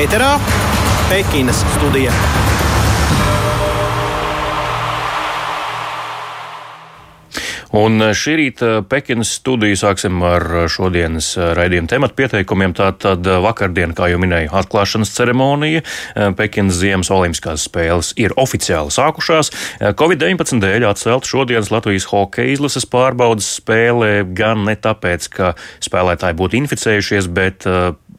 ēterā Pekinas studija. Un eh, šī rīta Pekinas studiju sāksim ar eh, šodienas eh, raidījuma tematu pieteikumiem. Tātad vakardien, kā jau minēju, atklāšanas ceremonija Pekinas Ziemas Olimpiskās spēles ir oficiāli sākušās. Covid-19 dēļ atcelt šodienas Latvijas hokeja izlases pārbaudas spēlē gan ne tāpēc, ka spēlētāji būtu inficējušies, bet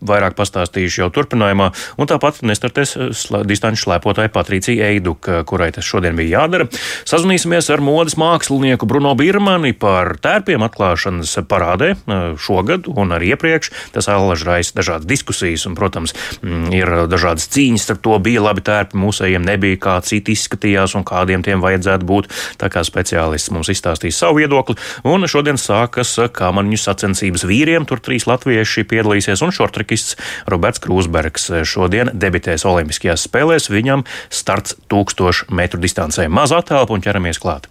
vairāk pastāstījuši jau turpinājumā, un tāpat nestartēs slē, distanču slēpotāja Patricija Eiduka, kurai tas šodien bija jādara. Sazvanīsimies ar modes mākslinieku Bruno Birmani par tērpiem atklāšanas parādē šogad un arī iepriekš. Tas allaž raisa dažādas diskusijas, un, protams, mm, ir dažādas cīņas ar to, bija labi tērpi, mūsējiem nebija, kā citi izskatījās un kādiem tiem vajadzētu būt. Tā kā speciālists mums izstāstīs savu viedokli, un šodien sākas kāmaņu sacensības vīriem, tur trīs latvieši piedalīsies un šortreki hokejists Roberts Krūsbergs šodien debitēs Olimpiskajās spēlēs. Viņam starts 1000 metru distancē. Maz attēlpu un ķeramies klāt.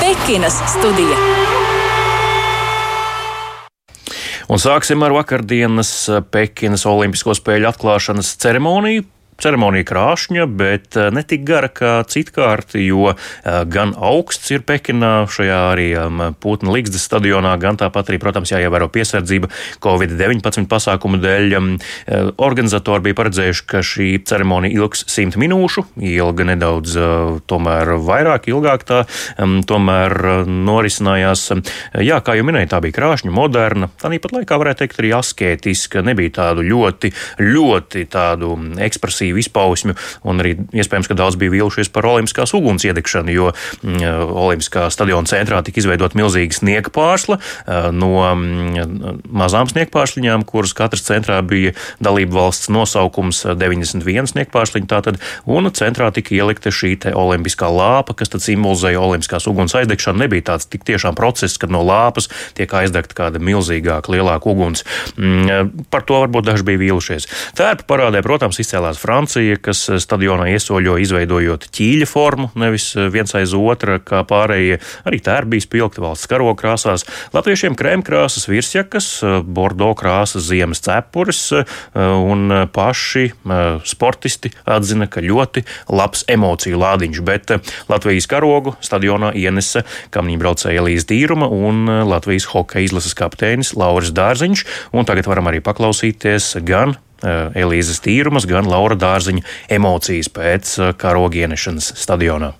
Pekinas studija. Un sāksim ar vakardienas Pekinas Olimpisko spēļu atklāšanas ceremoniju ceremonija krāšņa, bet eh, ne tik gara kā citkārt, jo eh, gan augsts ir Pekinā, šajā arī um, Putna Ligzdas stadionā, gan tāpat arī, protams, jāievēro piesardzība Covid-19 pasākumu dēļ. Um, eh, organizatori bija paredzējuši, ka šī ceremonija ilgs simt minūšu, ilga nedaudz tomēr vairāk, ilgāk tā um, tomēr norisinājās. Jā, kā jau minēju, tā bija krāšņa, moderna, tā nīpat laikā varētu teikt arī askētiska, nebija tādu ļoti, ļoti tādu ekspresīvu agresīvu izpausmju, un arī iespējams, ka daudz bija vīlušies par olimpiskās uguns iedegšanu, jo mm, olimpiskā stadiona centrā tika izveidot milzīga sniega pārsla eh, no mm, mazām sniega pārsliņām, kuras katras centrā bija dalību valsts nosaukums 91 sniega pārsliņa, tātad, un centrā tika ielikta šī olimpiskā lāpa, kas tad simbolizēja olimpiskās uguns aizdegšanu. Nebija tāds tik tiešām process, kad no lāpas tiek aizdegta kāda milzīgāka, lielāka uguns. Mm, par to varbūt daži bija vīlušies. Tērpa parādē, protams, izcēlās Francija. Francija, kas eh, stadionā iesoļo izveidojot ķīļa formu, nevis eh, viens aiz otra, kā pārējie. Arī tērbi bija spilgti valsts karoga krāsās. Latviešiem krēmkrāsas virsjakas, eh, bordo krāsas ziemas cepures, un paši sportisti atzina, ka ļoti labs emociju lādiņš, bet Latvijas karogu stadionā ienesa kamnībraucēja Elīze Tīruma un Latvijas hokeja izlases kapteinis Lauris Dārziņš, un tagad varam arī paklausīties gan Elīzes tīrumas, gan Laura Dārziņa emocijas pēc eh, karoga ienešanas stadionā.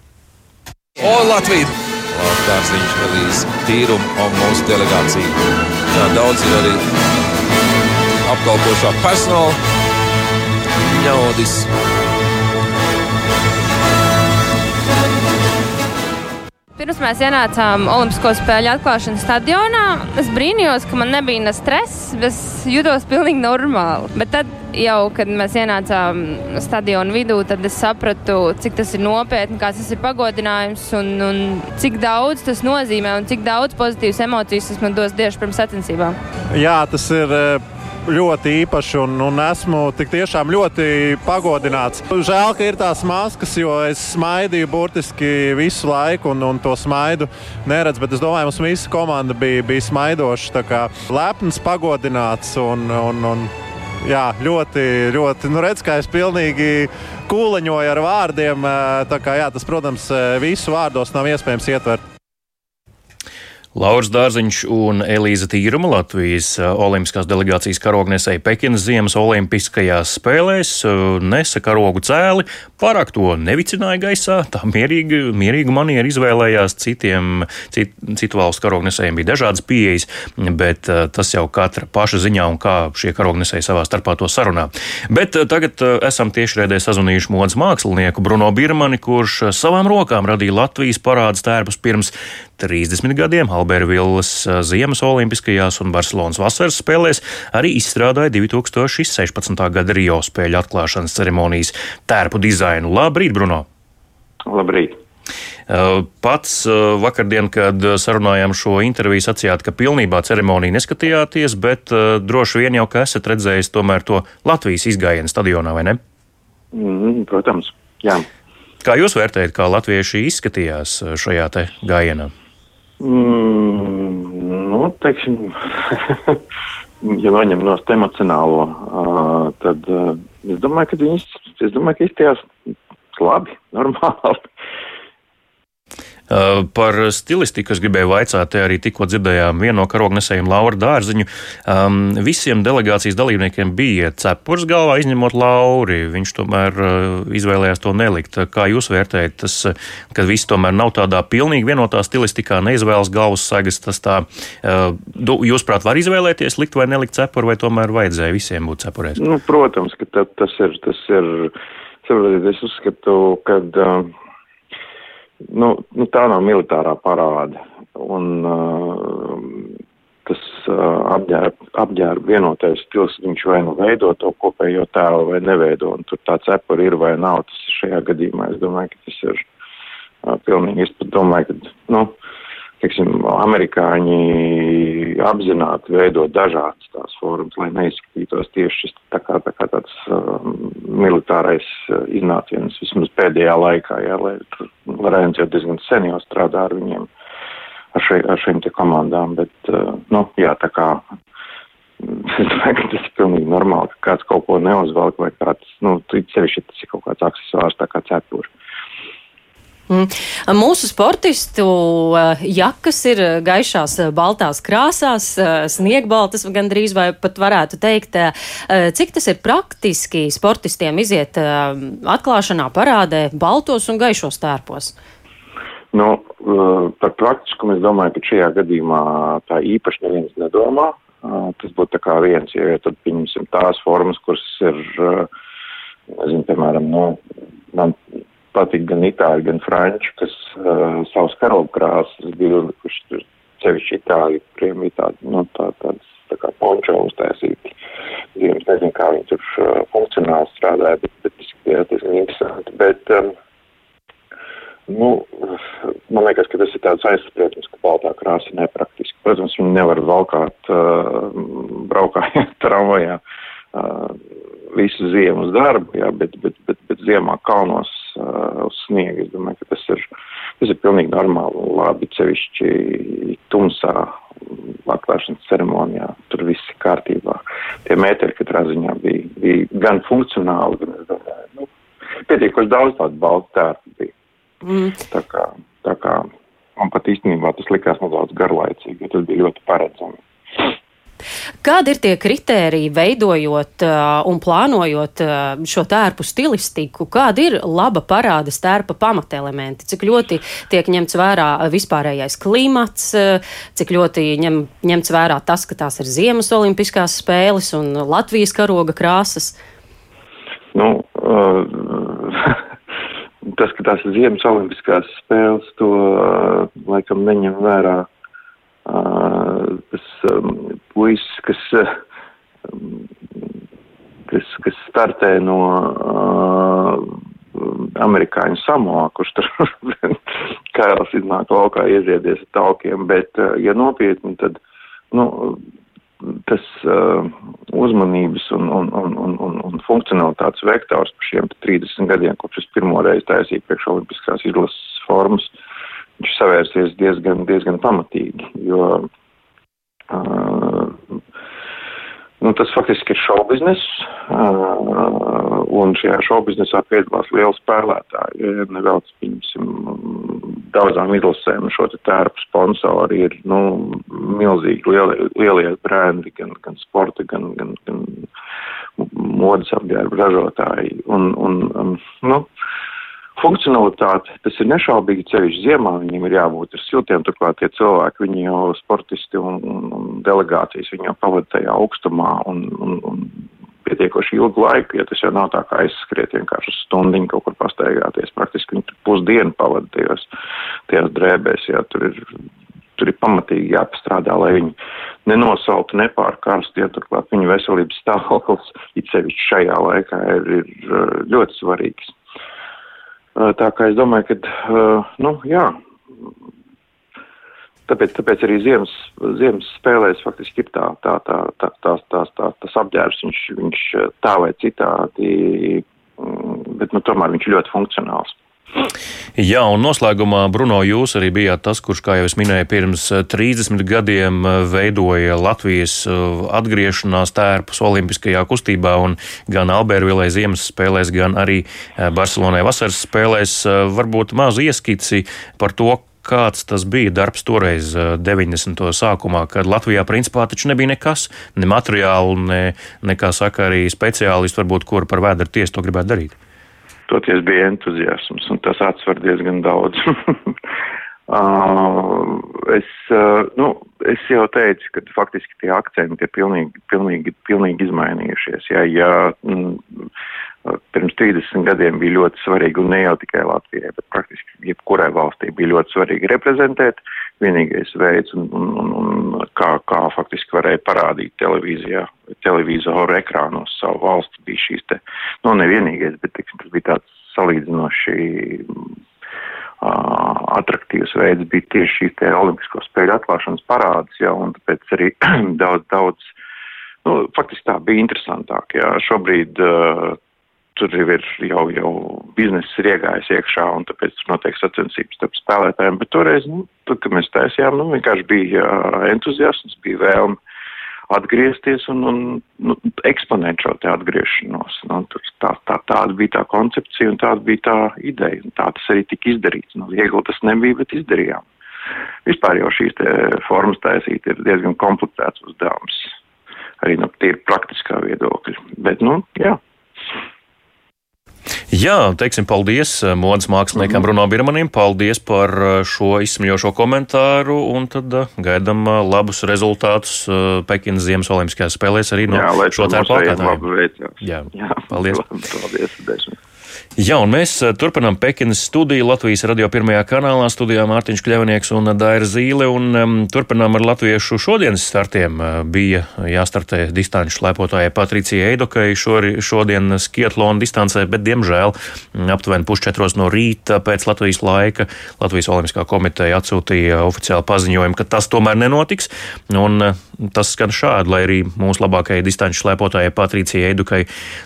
O, Latvija! Laura Dārziņš, Elīze tīruma un mūsu delegācija. Jā, daudz ir arī apkalpošā personāla ļaudis. Pirms mēs ienācām Olimpisko spēļu atklāšanas stadionā, es brīnījos, ka man nebija ne stress, es jutos pilnīgi normāli. Bet tad, jau, kad mēs ienācām stadionu vidū, tad es sapratu, cik tas ir nopietni, kāds tas ir pagodinājums un, un cik daudz tas nozīmē un cik daudz pozitīvas emocijas tas man dos tieši pirms sacensībām. Jā, tas ir eh, ļoti īpašs un, un esmu tiešām ļoti pagodināts. Žēl, ka ir tās maskas, jo es smaidīju burtiski visu laiku un, un to smaidu neredzu. Bet es domāju, mums visa komanda bija, bija smaidoša, lepns, pagodināts un, un, un jā, ļoti, ļoti. Nu, redz, kā es pilnīgi kūleņoju ar vārdiem. Kā, jā, tas, protams, visu vārdos nav iespējams ietvert. Lauris Dārziņš un Elīza Tīruma Latvijas uh, Olimpiskās delegācijas karognesēja Pekinas Ziemas Olimpiskajās spēlēs uh, nesa karogu cēli, pārāk to nevicināja gaisā, tā mierīgi, mierīgu manieru izvēlējās, citiem, cit, citu valstu karognesējiem bija dažādas pieejas, bet uh, tas jau katra paša ziņā un kā šie karognesēji savā starpā to sarunā. Bet tagad esam tiešraidē sazvanījuši modas mākslinieku Bruno Birmani, kurš savām rokām radīja Latvijas parādas tērpus pirms 30 gadiem Albervillas Ziemas Olimpiskajās un Barcelonas vasaras spēlēs arī izstrādāja 2016. gada Rio spēļu atklāšanas ceremonijas tērpu dizainu. Labrīt, Bruno! Labrīt! Pats vakardien, kad sarunājām šo interviju, sacījāt, ka pilnībā ceremoniju neskatījāties, bet droši vien jau ka esat redzējis tomēr to Latvijas izgājienu stadionā, vai ne? Mm, protams, jā. Kā jūs vērtējat, kā latvieši izskatījās šajā gājienā? Mm, nu, teiksim, ja noņem no emocionālo, uh, tad uh, es domāju, ka viņas, es domāju, ka izties labi, normāli. Uh, par stilistiku es gribēju vaicāt, te arī tikko dzirdējām vienu no karognesējiem Lauru Dārziņu. Um, visiem delegācijas dalībniekiem bija cepurs galvā, izņemot Lauri. Viņš tomēr uh, izvēlējās to nelikt. Kā jūs vērtējat, tas, ka visi tomēr nav tādā pilnīgi vienotā stilistikā, neizvēlas galvas sagas, tas tā, uh, jūs prāt var izvēlēties likt vai nelikt cepuru, vai tomēr vajadzēja visiem būt cepurēs? Nu, protams, ka tā, tas ir, tas ir, saprotiet, es uzskatu, ka. Uh, nu, nu, tā nav militārā parāde. Un, uh, tas uh, apģērba, apģērba vienotais stils, viņš vai nu veido to kopējo tēlu vai neveido, un tur tā cepura ir vai nav, tas šajā gadījumā, es domāju, ka tas ir uh, pilnīgi, es pat domāju, ka, nu, teiksim, amerikāņi apzināti veido dažādas tās formas, lai neizskatītos tieši šis tā kā, tā kā tāds um, militārais uh, iznāciens vismaz pēdējā laikā, jā, lai Lorēns jau diezgan sen jau strādā ar viņiem, ar, šai, ar šīm te komandām, bet, uh, nu, jā, tā kā es domāju, ka tas ir pilnīgi normāli, ka kāds kaut ko neuzvelk vai kāds, nu, sevišķi tas ir kaut kāds aksesuārs, tā kā cepuri. Mm. Mūsu sportistu eh, jakas ir gaišās eh, baltās krāsās, eh, sniegbaltas gandrīz vai pat varētu teikt. Cik tas ir praktiski sportistiem iziet atklāšanā parādē baltos un gaišos tērpos? Nu, par praktiskumu es domāju, ka šajā gadījumā tā īpaši neviens nedomā. Tas būtu tā kā viens, ja tad pieņemsim tās formas, kuras ir, nezinu, piemēram, nu, man patīk gan itāļi, gan franči, kas uh, savus karogu krāsas bija uzlikuši tur sevišķi itāļi, kuriem bija tādi, nu, tā, tāds, tā kā pončo uztaisīti. Ziemas nezinu, kā viņi tur uh, funkcionāli strādāja, bet, bet tas bija diezgan interesanti. Bet, um, nu, man liekas, ka tas ir tāds aizspriedums, ka baltā krāsa ir nepraktiski. Protams, viņi nevar valkāt, uh, braukājot tramvajā. Uh, visu ziemu uz darbu, jā, bet, bet, bet, bet ziemā kalnos uh, uz sniega. Es domāju, ka tas ir, tas ir pilnīgi normāli un labi, cevišķi tumsā atklāšanas ceremonijā. Tur viss ir kārtībā. Tie metri katrā ziņā bija, bija gan funkcionāli, gan, es domāju, nu, pietiekoši daudz tādu baltu tērpu bija. Mm. Tā kā, tā kā man pat īstenībā tas likās nedaudz garlaicīgi, jo tas bija ļoti paredzami. Kādi ir tie kritēriji, veidojot uh, un plānojot uh, šo tērpu stilistiku? Kāda ir laba parādas tērpa pamatelementi? Cik ļoti tiek ņemts vērā vispārējais klimats, uh, cik ļoti ņem, ņemts vērā tas, ka tās ir Ziemas olimpiskās spēles un Latvijas karoga krāsas? Nu, uh, tas, ka tās ir Ziemas olimpiskās spēles, to uh, laikam neņem vērā tas um, puisis, kas, um, kas, kas startē no uh, amerikāņu samoā, kurš tur karalis iznāk laukā ieziedies ar taukiem, bet, uh, ja nopietni, tad, nu, tas uh, uzmanības un, un, un, un, un, un funkcionalitātes vektors par šiem 30 gadiem, kopš es pirmo reizi taisīju priekš olimpiskās izlases formas, uh, viņš savērsies diezgan, diezgan pamatīgi, jo uh, nu, tas faktiski ir šaubiznes, un šajā šaubiznesā piedalās liela spēlētāji. Ja nevelc, pieņemsim, daudzām izlasēm šo te tērpu sponsori ir, nu, milzīgi lielie, lielie brendi, gan, gan sporta, gan, gan, gan modas apģērba ražotāji. Un, un, um, nu, funkcionalitāte, tas ir nešaubīgi ceļš ziemā, viņiem ir jābūt ar siltiem, turklāt tie cilvēki, viņi jau sportisti un, un, un delegācijas, viņi jau pavada tajā augstumā un, un, un pietiekoši ilgu laiku, ja tas jau nav tā kā aizskriet vienkārši stundiņu kaut kur pastaigāties, praktiski viņi pusdienu pavada tajos, tajos drēbēs, ja tur ir tur ir pamatīgi jāpastrādā, lai viņi nenosaltu, nepārkarstu, ja turklāt viņu veselības stāvoklis, it sevišķi šajā laikā, ir, ir ļoti svarīgs. Tā kā es domāju, ka, nu, jā, tāpēc, tāpēc arī ziemas, ziemas spēlēs faktiski ir tā, tā, tā, tā, tā, tā, tā, tas apģērbs, viņš, viņš tā vai citādi, mm, bet, nu, tomēr viņš ļoti funkcionāls. Jā, un noslēgumā, Bruno, jūs arī bijāt tas, kurš, kā jau es minēju, pirms 30 eh, gadiem eh, veidoja Latvijas eh, atgriešanās tērpus Olimpiskajā kustībā, un gan Albervilē ziemas spēlēs, gan arī Barcelonai vasaras spēlēs. Varbūt mazu ieskici par to, kāds tas bija darbs toreiz, 90. sākumā, kad Latvijā principā taču nebija nekas, ne materiāli, ne, ne kā saka arī speciālisti, varbūt, kur par vēdru tiesu to gribētu darīt. Toties bija entuziasms, un tas atsver diezgan daudz. uh, es, uh, nu, es jau teicu, ka faktiski tie akcenti ir pilnīgi, pilnīgi, pilnīgi izmainījušies. Ja, ja, mm, pirms 30 gadiem bija ļoti svarīgi, un ne jau tikai Latvijai, bet praktiski jebkurai valstī bija ļoti svarīgi reprezentēt. Vienīgais veids, un, un, un, un kā, kā faktiski varēja parādīt televīzijā, televizoru ekrānos savu valsti, bija šīs te, nu, nevienīgais, bet, tiksim, tas bija tāds salīdzinoši atraktīvs veids, bija tieši šīs te olimpisko spēļu atklāšanas parāds, jā, un tāpēc arī daudz, daudz, nu, faktiski tā bija interesantāk, jā, šobrīd uh, tur jau ir jau, jau biznesa ir iegājis iekšā, un tāpēc notiek sacensības starp spēlētājiem. Bet toreiz, nu, tad, kad mēs taisījām, nu, vienkārši bija entuziasms, bija vēlme atgriezties un, un nu, eksponēt šo te atgriešanos. Nu, tā, tā, tāda bija tā koncepcija un tāda bija tā ideja, un tā tas arī tika izdarīts. Nu, viegli tas nebija, bet izdarījām. Vispār jau šīs formas taisīt ir diezgan komplicēts uzdevums, arī no tīri praktiskā viedokļa. Bet, nu, jā. Jā, teiksim, paldies eh, modes māksliniekam mm -hmm. Bruno Birmanim. Paldies par eh, šo izsmeļošo komentāru. Un tad eh, gaidām labus rezultātus Pekinas Ziemas Olimpiskajās spēlēs arī no Jā, šo plakātājiem. Jā, Jā, paldies. paldies. Jā, un mēs eh, turpinām Pekinas studiju Latvijas radio pirmajā kanālā. Studijā Mārtiņš Kļavnieks un Daira Zīle. Un, um, turpinām ar latviešu šodienas startiem. Eh, bija jāstartē distanču lepotāja Patricija Eidokai šori, šodien skietlona distancē, bet, diemžēl, mm, aptuveni pusčetros no rīta pēc Latvijas laika Latvijas Olimpiskā komiteja atsūtīja oficiālu paziņojumu, ka tas tomēr nenotiks. Un, uh, tas skan šādi, lai arī mūsu labākajai distanču lepotāja Patricija Eidokai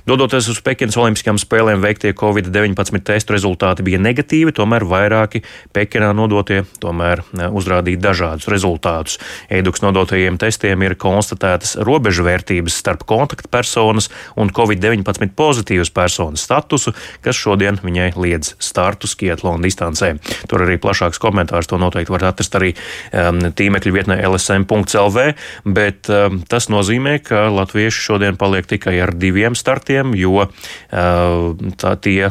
dodoties uz Pekinas Olimpiskajām spēlēm veiktie Covid Covid-19 testu rezultāti bija negatīvi, tomēr vairāki Pekinā nodotie tomēr e, uzrādīja dažādus rezultātus. Eiduks nodotajiem testiem ir konstatētas robežvērtības starp kontaktpersonas un Covid-19 pozitīvas personas statusu, kas šodien viņai liedz startu skietlona distancē. Tur arī plašāks komentārs to noteikti var atrast arī um, tīmekļa vietnē lsm.lv, bet um, tas nozīmē, ka latvieši šodien paliek tikai ar diviem startiem, jo uh, tā, tie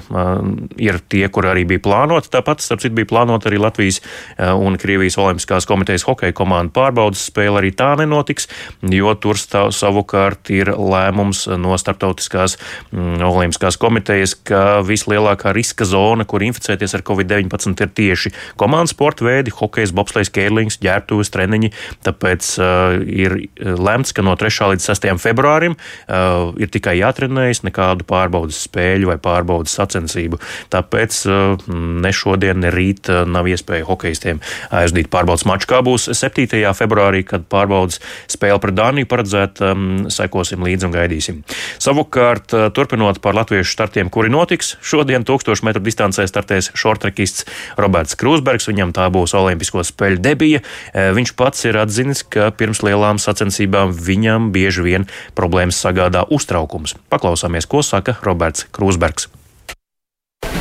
ir tie, kur arī bija plānoti. Tāpat, starp citu, bija plānota arī Latvijas un Krievijas Olimpiskās komitejas hokeja komandu pārbaudas spēle. Arī tā nenotiks, jo tur stāv, savukārt ir lēmums no Startautiskās mm, Olimpiskās komitejas, ka vislielākā riska zona, kur inficēties ar covid-19, ir tieši komandas sporta veidi, hokejs, bobslēgs, kērlings, ģērbtuves, treniņi. Tāpēc uh, ir lemts, ka no 3. līdz 6. februārim uh, ir tikai jātrenējas, nekādu pārbaudas spēļu vai pārbaudas sacensību. Tāpēc uh, ne šodien, ne rīt uh, nav iespēja hokeistiem aizdīt pārbaudas maču. Kā būs 7. februārī, kad pārbaudas spēle pret Dāniju paredzēta, um, sekosim līdzi un gaidīsim. Savukārt, turpinot par latviešu startiem, kuri notiks, šodien 1000 metru distancē startēs šortrekists Roberts Krūsbergs. Viņam tā būs Olimpisko spēļu debija. Viņš pats ir atzinis, ka pirms lielām sacensībām viņam bieži vien problēmas sagādā uztraukums. Paklausāmies, ko saka Roberts Krūsbergs.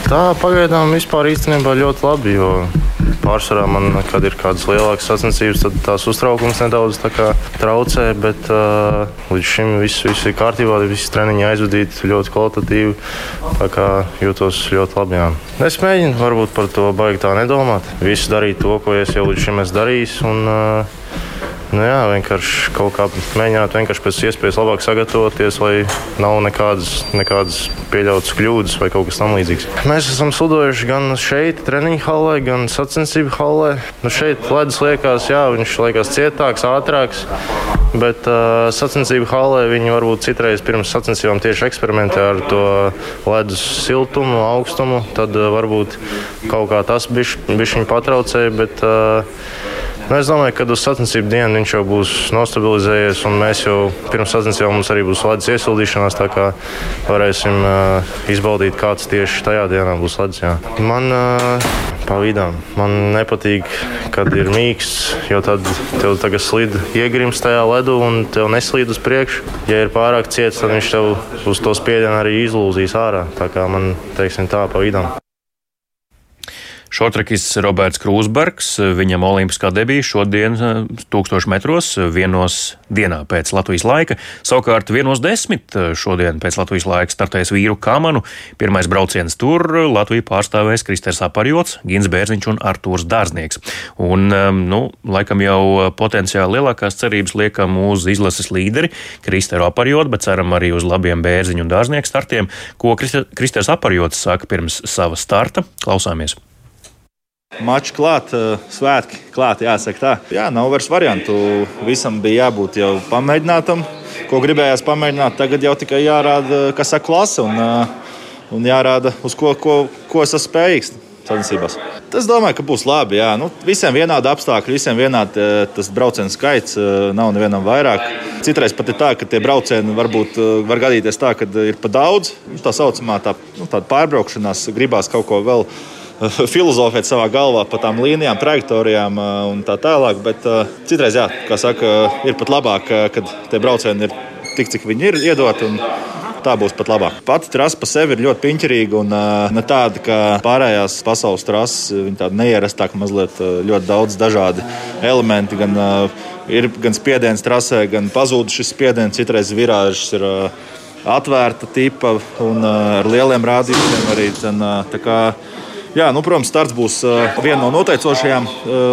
Tā pagaidām vispār īstenībā ļoti labi, jo pārsvarā man, kad ir kādas lielākas sacensības, tad tās uztraukums nedaudz traucē, bet uh, līdz šim viss, viss ir kārtībā, visi treniņi aizvadīti ļoti kvalitatīvi, tā kā jūtos ļoti labi. Jā. Es mēģinu varbūt par to baigi tā nedomāt, visu darīt to, ko es jau līdz šim esmu darījis. Un, uh, Nu jā, vienkārši kaut kā mēģināt vienkārši pēc iespējas labāk sagatavoties, lai nav nekādas, nekādas pieļautas kļūdas vai kaut kas tamlīdzīgs. Mēs esam slidojuši gan šeit, treniņu hallē, gan sacensību hallē. Nu šeit ledus liekas, jā, viņš liekas cietāks, ātrāks. Bet uh, sacensību hallē viņi varbūt citreiz pirms sacensībām tieši eksperimentē ar to ledus siltumu, augstumu. Tad uh, varbūt kaut kā tas bišķiņu patraucēja. Bet, uh, Nu, es domāju, ka uz sacensību dienu viņš jau būs nostabilizējies, un mēs jau pirms sacensībām mums arī būs ledus iesildīšanās, tā kā varēsim uh, izbaudīt, kāds tieši tajā dienā būs ledus. Jā. Man uh, pa vidām. Man nepatīk, kad ir mīksts, jo tad tev tagad slīd iegrims tajā ledū un tev neslīd uz priekšu. Ja ir pārāk ciets, tad viņš tev uz to spiedienu arī izlūzīs ārā. Tā kā man, teiksim, tā pa vidām. Šortrekis Roberts Krūsbergs, viņam olimpiskā debija šodien 1000 eh, metros vienos dienā pēc Latvijas laika. Savukārt vienos desmit eh, šodien pēc Latvijas laika startēs vīru kamanu. Pirmais brauciens tur Latviju pārstāvēs Kristers Aparjots, Gins Bērziņš un Artūrs Dārznieks. Un, ehm, nu, laikam jau potenciāli lielākās cerības liekam uz izlases līderi Kristeru Aparjotu, bet ceram arī uz labiem Bērziņu un Dārznieku startiem, ko Kristers Aparjots saka pirms sava starta. Klausāmies! Mačs klāt, eh, svētki klāt, jāsaka tā. Jā, nav vairs variantu. Visam bija jābūt jau pamēģinātam, ko gribējās pamēģināt. Tagad jau tikai jārāda, kas ir klase un, eh, un jārāda, uz ko, ko, ko es esmu spējīgs. Sacensībās. Es domāju, ka būs labi. Jā. Nu, visiem vienādi apstākļi, visiem vienādi eh, tas braucienu skaits, nav nevienam vairāk. Citreiz pat ir tā, ka tie braucieni varbūt var gadīties tā, ka ir pa daudz. Tā saucamā tā, nu, pārbraukšanās, gribās kaut ko vēl filozofēt savā galvā par tām līnijām, trajektorijām un tā tālāk. Bet citreiz, jā, kā saka, ir pat labāk, kad tie braucieni ir tik, cik viņi ir iedoti. Tā būs pat labāk. Pati trasa pa sevi ir ļoti piņķerīga un uh, ne tāda, kā pārējās pasaules trases. Viņa tāda neierastāka, mazliet uh, ļoti daudz dažādi elementi. Gan, uh, ir gan spiediens trasē, gan pazūd šis spiediens, citreiz virāžas ir uh, atvērta tipa un uh, ar lieliem rādījumiem arī. Uh, Jā, nu, protams, starts būs viena no noteicošajām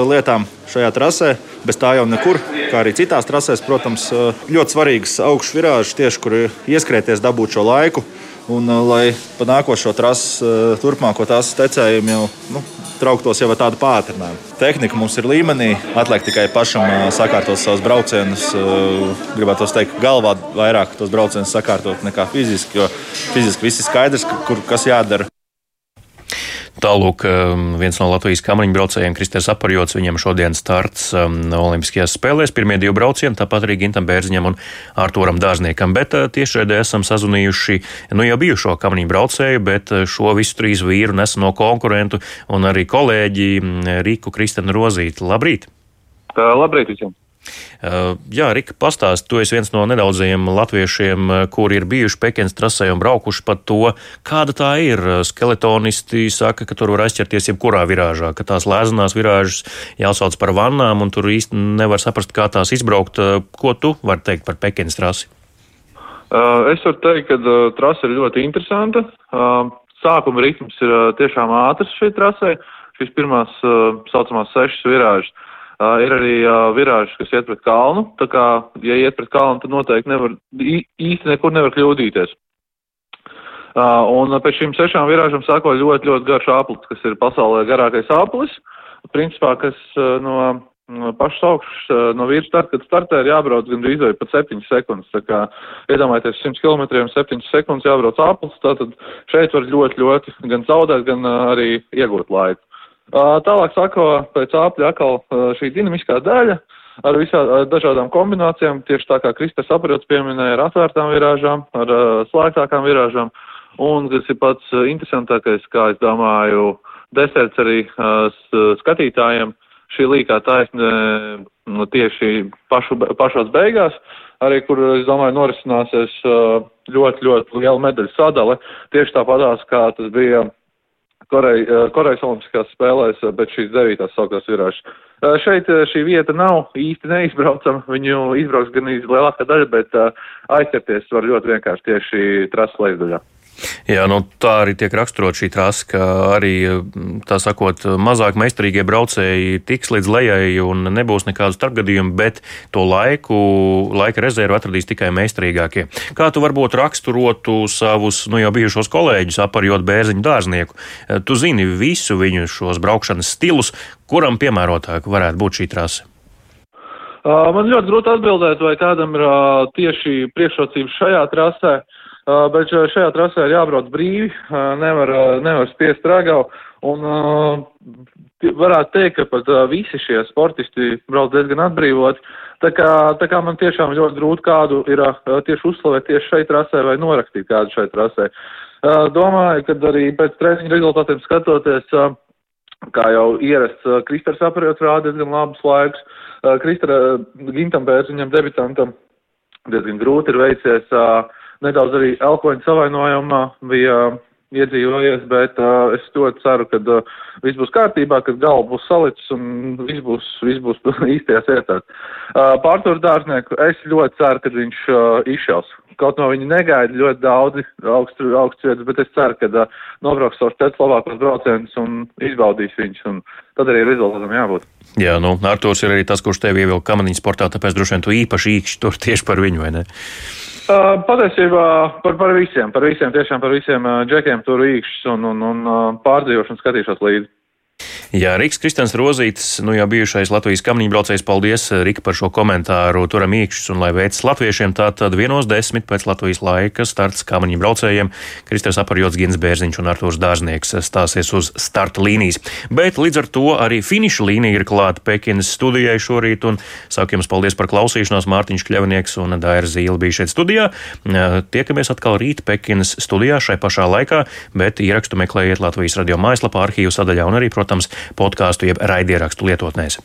lietām šajā trasē. Bez tā jau nekur, kā arī citās trasēs, protams, ļoti svarīgas augšu virāžas, tieši kur ieskrieties, dabūt šo laiku. Un, lai pa nākošo trasu, turpmāko trasu tecējumu jau nu, trauktos jau ar tādu pātrinājumu. Tehnika mums ir līmenī, atliek tikai pašam sakārtot savus braucienus. Gribētu teikt, galvā vairāk tos braucienus sakārtot nekā fiziski, jo fiziski viss ir skaidrs, kur kas jādara. Tālūk, um, viens no Latvijas kamariņu braucējiem, Kristers Aparjots, viņam šodien starts um, Olimpiskajās spēlēs. Pirmie divi braucieni, tāpat arī Gintam Bērziņam un Ārtoram Dārzniekam. Bet uh, tiešraidē esam sazunījuši nu jau bijušo kamariņu braucēju, bet uh, šo visu trīs vīru neseno konkurentu un arī kolēģi mm, Rīku Kristenu Rozīti. Labrīt! Labrīt visiem! Jā, Rika, pastāst, tu esi viens no nedaudzajiem latviešiem, kuri ir bijuši Pekinas trasē un braukuši pa to, kāda tā ir. Skeletonisti saka, ka tur var aizķerties jebkurā virāžā, ka tās lēzenās virāžas jāsauc par vannām, un tur īsti nevar saprast, kā tās izbraukt. Ko tu vari teikt par Pekinas trasi? Es varu teikt, ka trasa ir ļoti interesanta. Sākuma ritms ir tiešām ātrs šai trasē. Šīs pirmās saucamās sešas virāžas Uh, ir arī uh, virāžas, kas iet pret kalnu. Tā kā, ja iet pret kalnu, tad noteikti nevar, īsti nekur nevar kļūdīties. Uh, un pēc šīm sešām virāžām sāko ļoti, ļoti garš aplis, kas ir pasaulē garākais aplis. Principā, kas uh, no, no pašas augšas, no virsmas, kad startē ir jābrauc gandrīz vai pat 7 sekundes. Tā kā iedomājieties 100 km 7 sekundes jābrauc aplis, tātad šeit var ļoti, ļoti gan zaudēt, gan arī iegūt laiku. Tālāk sako pēc āpļa atkal šī dinamiskā daļa ar visām dažādām kombinācijām, tieši tā kā Kristas apriots pieminēja, ar atvērtām virāžām, ar slēgtākām virāžām. Un, kas ir pats interesantākais, kā es domāju, deserts arī skatītājiem, šī līkā taisne nu, tieši pašu, pašās beigās, arī kur, es domāju, norisināsies ļoti, ļoti liela medaļu sadale. Tieši tāpatās, kā tas bija Korej, eh, Korejas Olimpiskās spēlēs, eh, bet šīs devītās saukās virāžas. Eh, šeit šī vieta nav īsti neizbraucama, viņu izbrauks gan lielākā daļa, bet aizķerties var ļoti vienkārši tieši trases lejudaļā. Jā, nu, tā arī tiek raksturot šī trasa, ka arī sakot, mazāk meistarīgie braucēji tiks līdz lejai un nebūs nekādu starpgadījumu, bet to laiku, laika rezervu atradīs tikai meistarīgākie. Kā tu varbūt raksturotu savus nu, jau bijušos kolēģus, aparjot bērziņu dārznieku? Tu zini visu viņu šos braukšanas stilus, kuram piemērotāk varētu būt šī trasa? Man ļoti grūti atbildēt, vai kādam ir tieši priekšrocības šajā trasē. Uh, bet šajā trasē ir jābrauc brīvi, uh, nevar, nevar spiest ragavu. Un varētu teikt, ka pat visi šie sportisti brauc diezgan atbrīvoti. Tā kā, tā kā man tiešām ļoti grūti kādu ir tieši uzslavēt tieši šeit trasē vai norakstīt kādu šeit trasē. Domāju, ka arī pēc treniņa rezultātiem skatoties, kā jau ierasts, Kristers apriots rāda diezgan labus laikus. Kristera Gintam Bērziņam debitantam diezgan grūti ir veicies. Uh, nedaudz arī elkoņa savainojumā bija uh, iedzīvojies, bet uh, es ļoti ceru, ka uh, viss būs kārtībā, ka galva būs salicis un viss būs, viss būs īstajās vietās. Uh, Pārtur dārznieku es ļoti ceru, ka viņš uh, izšaus. Kaut no viņa negaida ļoti daudzi augstu, augstu vietas, bet es ceru, ka uh, nobrauks savus četrus labākos braucienus un izbaudīs viņus, un tad arī rezultātam jābūt. Jā, nu, Artūrs ir arī tas, kurš tevi ievilka kamaniņu sportā, tāpēc droši vien tu īpaši īkšķi tur tieši par viņu, vai ne? Uh, patiesībā par, par visiem, par visiem, tiešām par visiem uh, džekiem tur īkšķis un, un, un uh, pārdzīvošanu skatīšos līdzi. Jā, Rīgas Kristians Rozītis, nu jau bijušais Latvijas kamniņbraucējs, paldies Rika par šo komentāru. Turam īkšķus un lai veicas latviešiem, tā tad vienos desmit pēc Latvijas laika starts kamniņbraucējiem. Kristers Aparjots, Gins Bērziņš un Artūrs Dārznieks stāsies uz starta līnijas. Bet līdz ar to arī finiša līnija ir klāta Pekinas studijai šorīt un saku jums paldies par klausīšanos. Mārtiņš Kļavnieks un Daira Zīle bija šeit studijā. Tiekamies atkal rīt Pekinas studijā šai pašā laikā, bet ierakstu meklējiet Latvijas radio mājaslapā, arhīvu sadaļā un arī, protams, podkāstu jeb raidierakstu lietotnēs.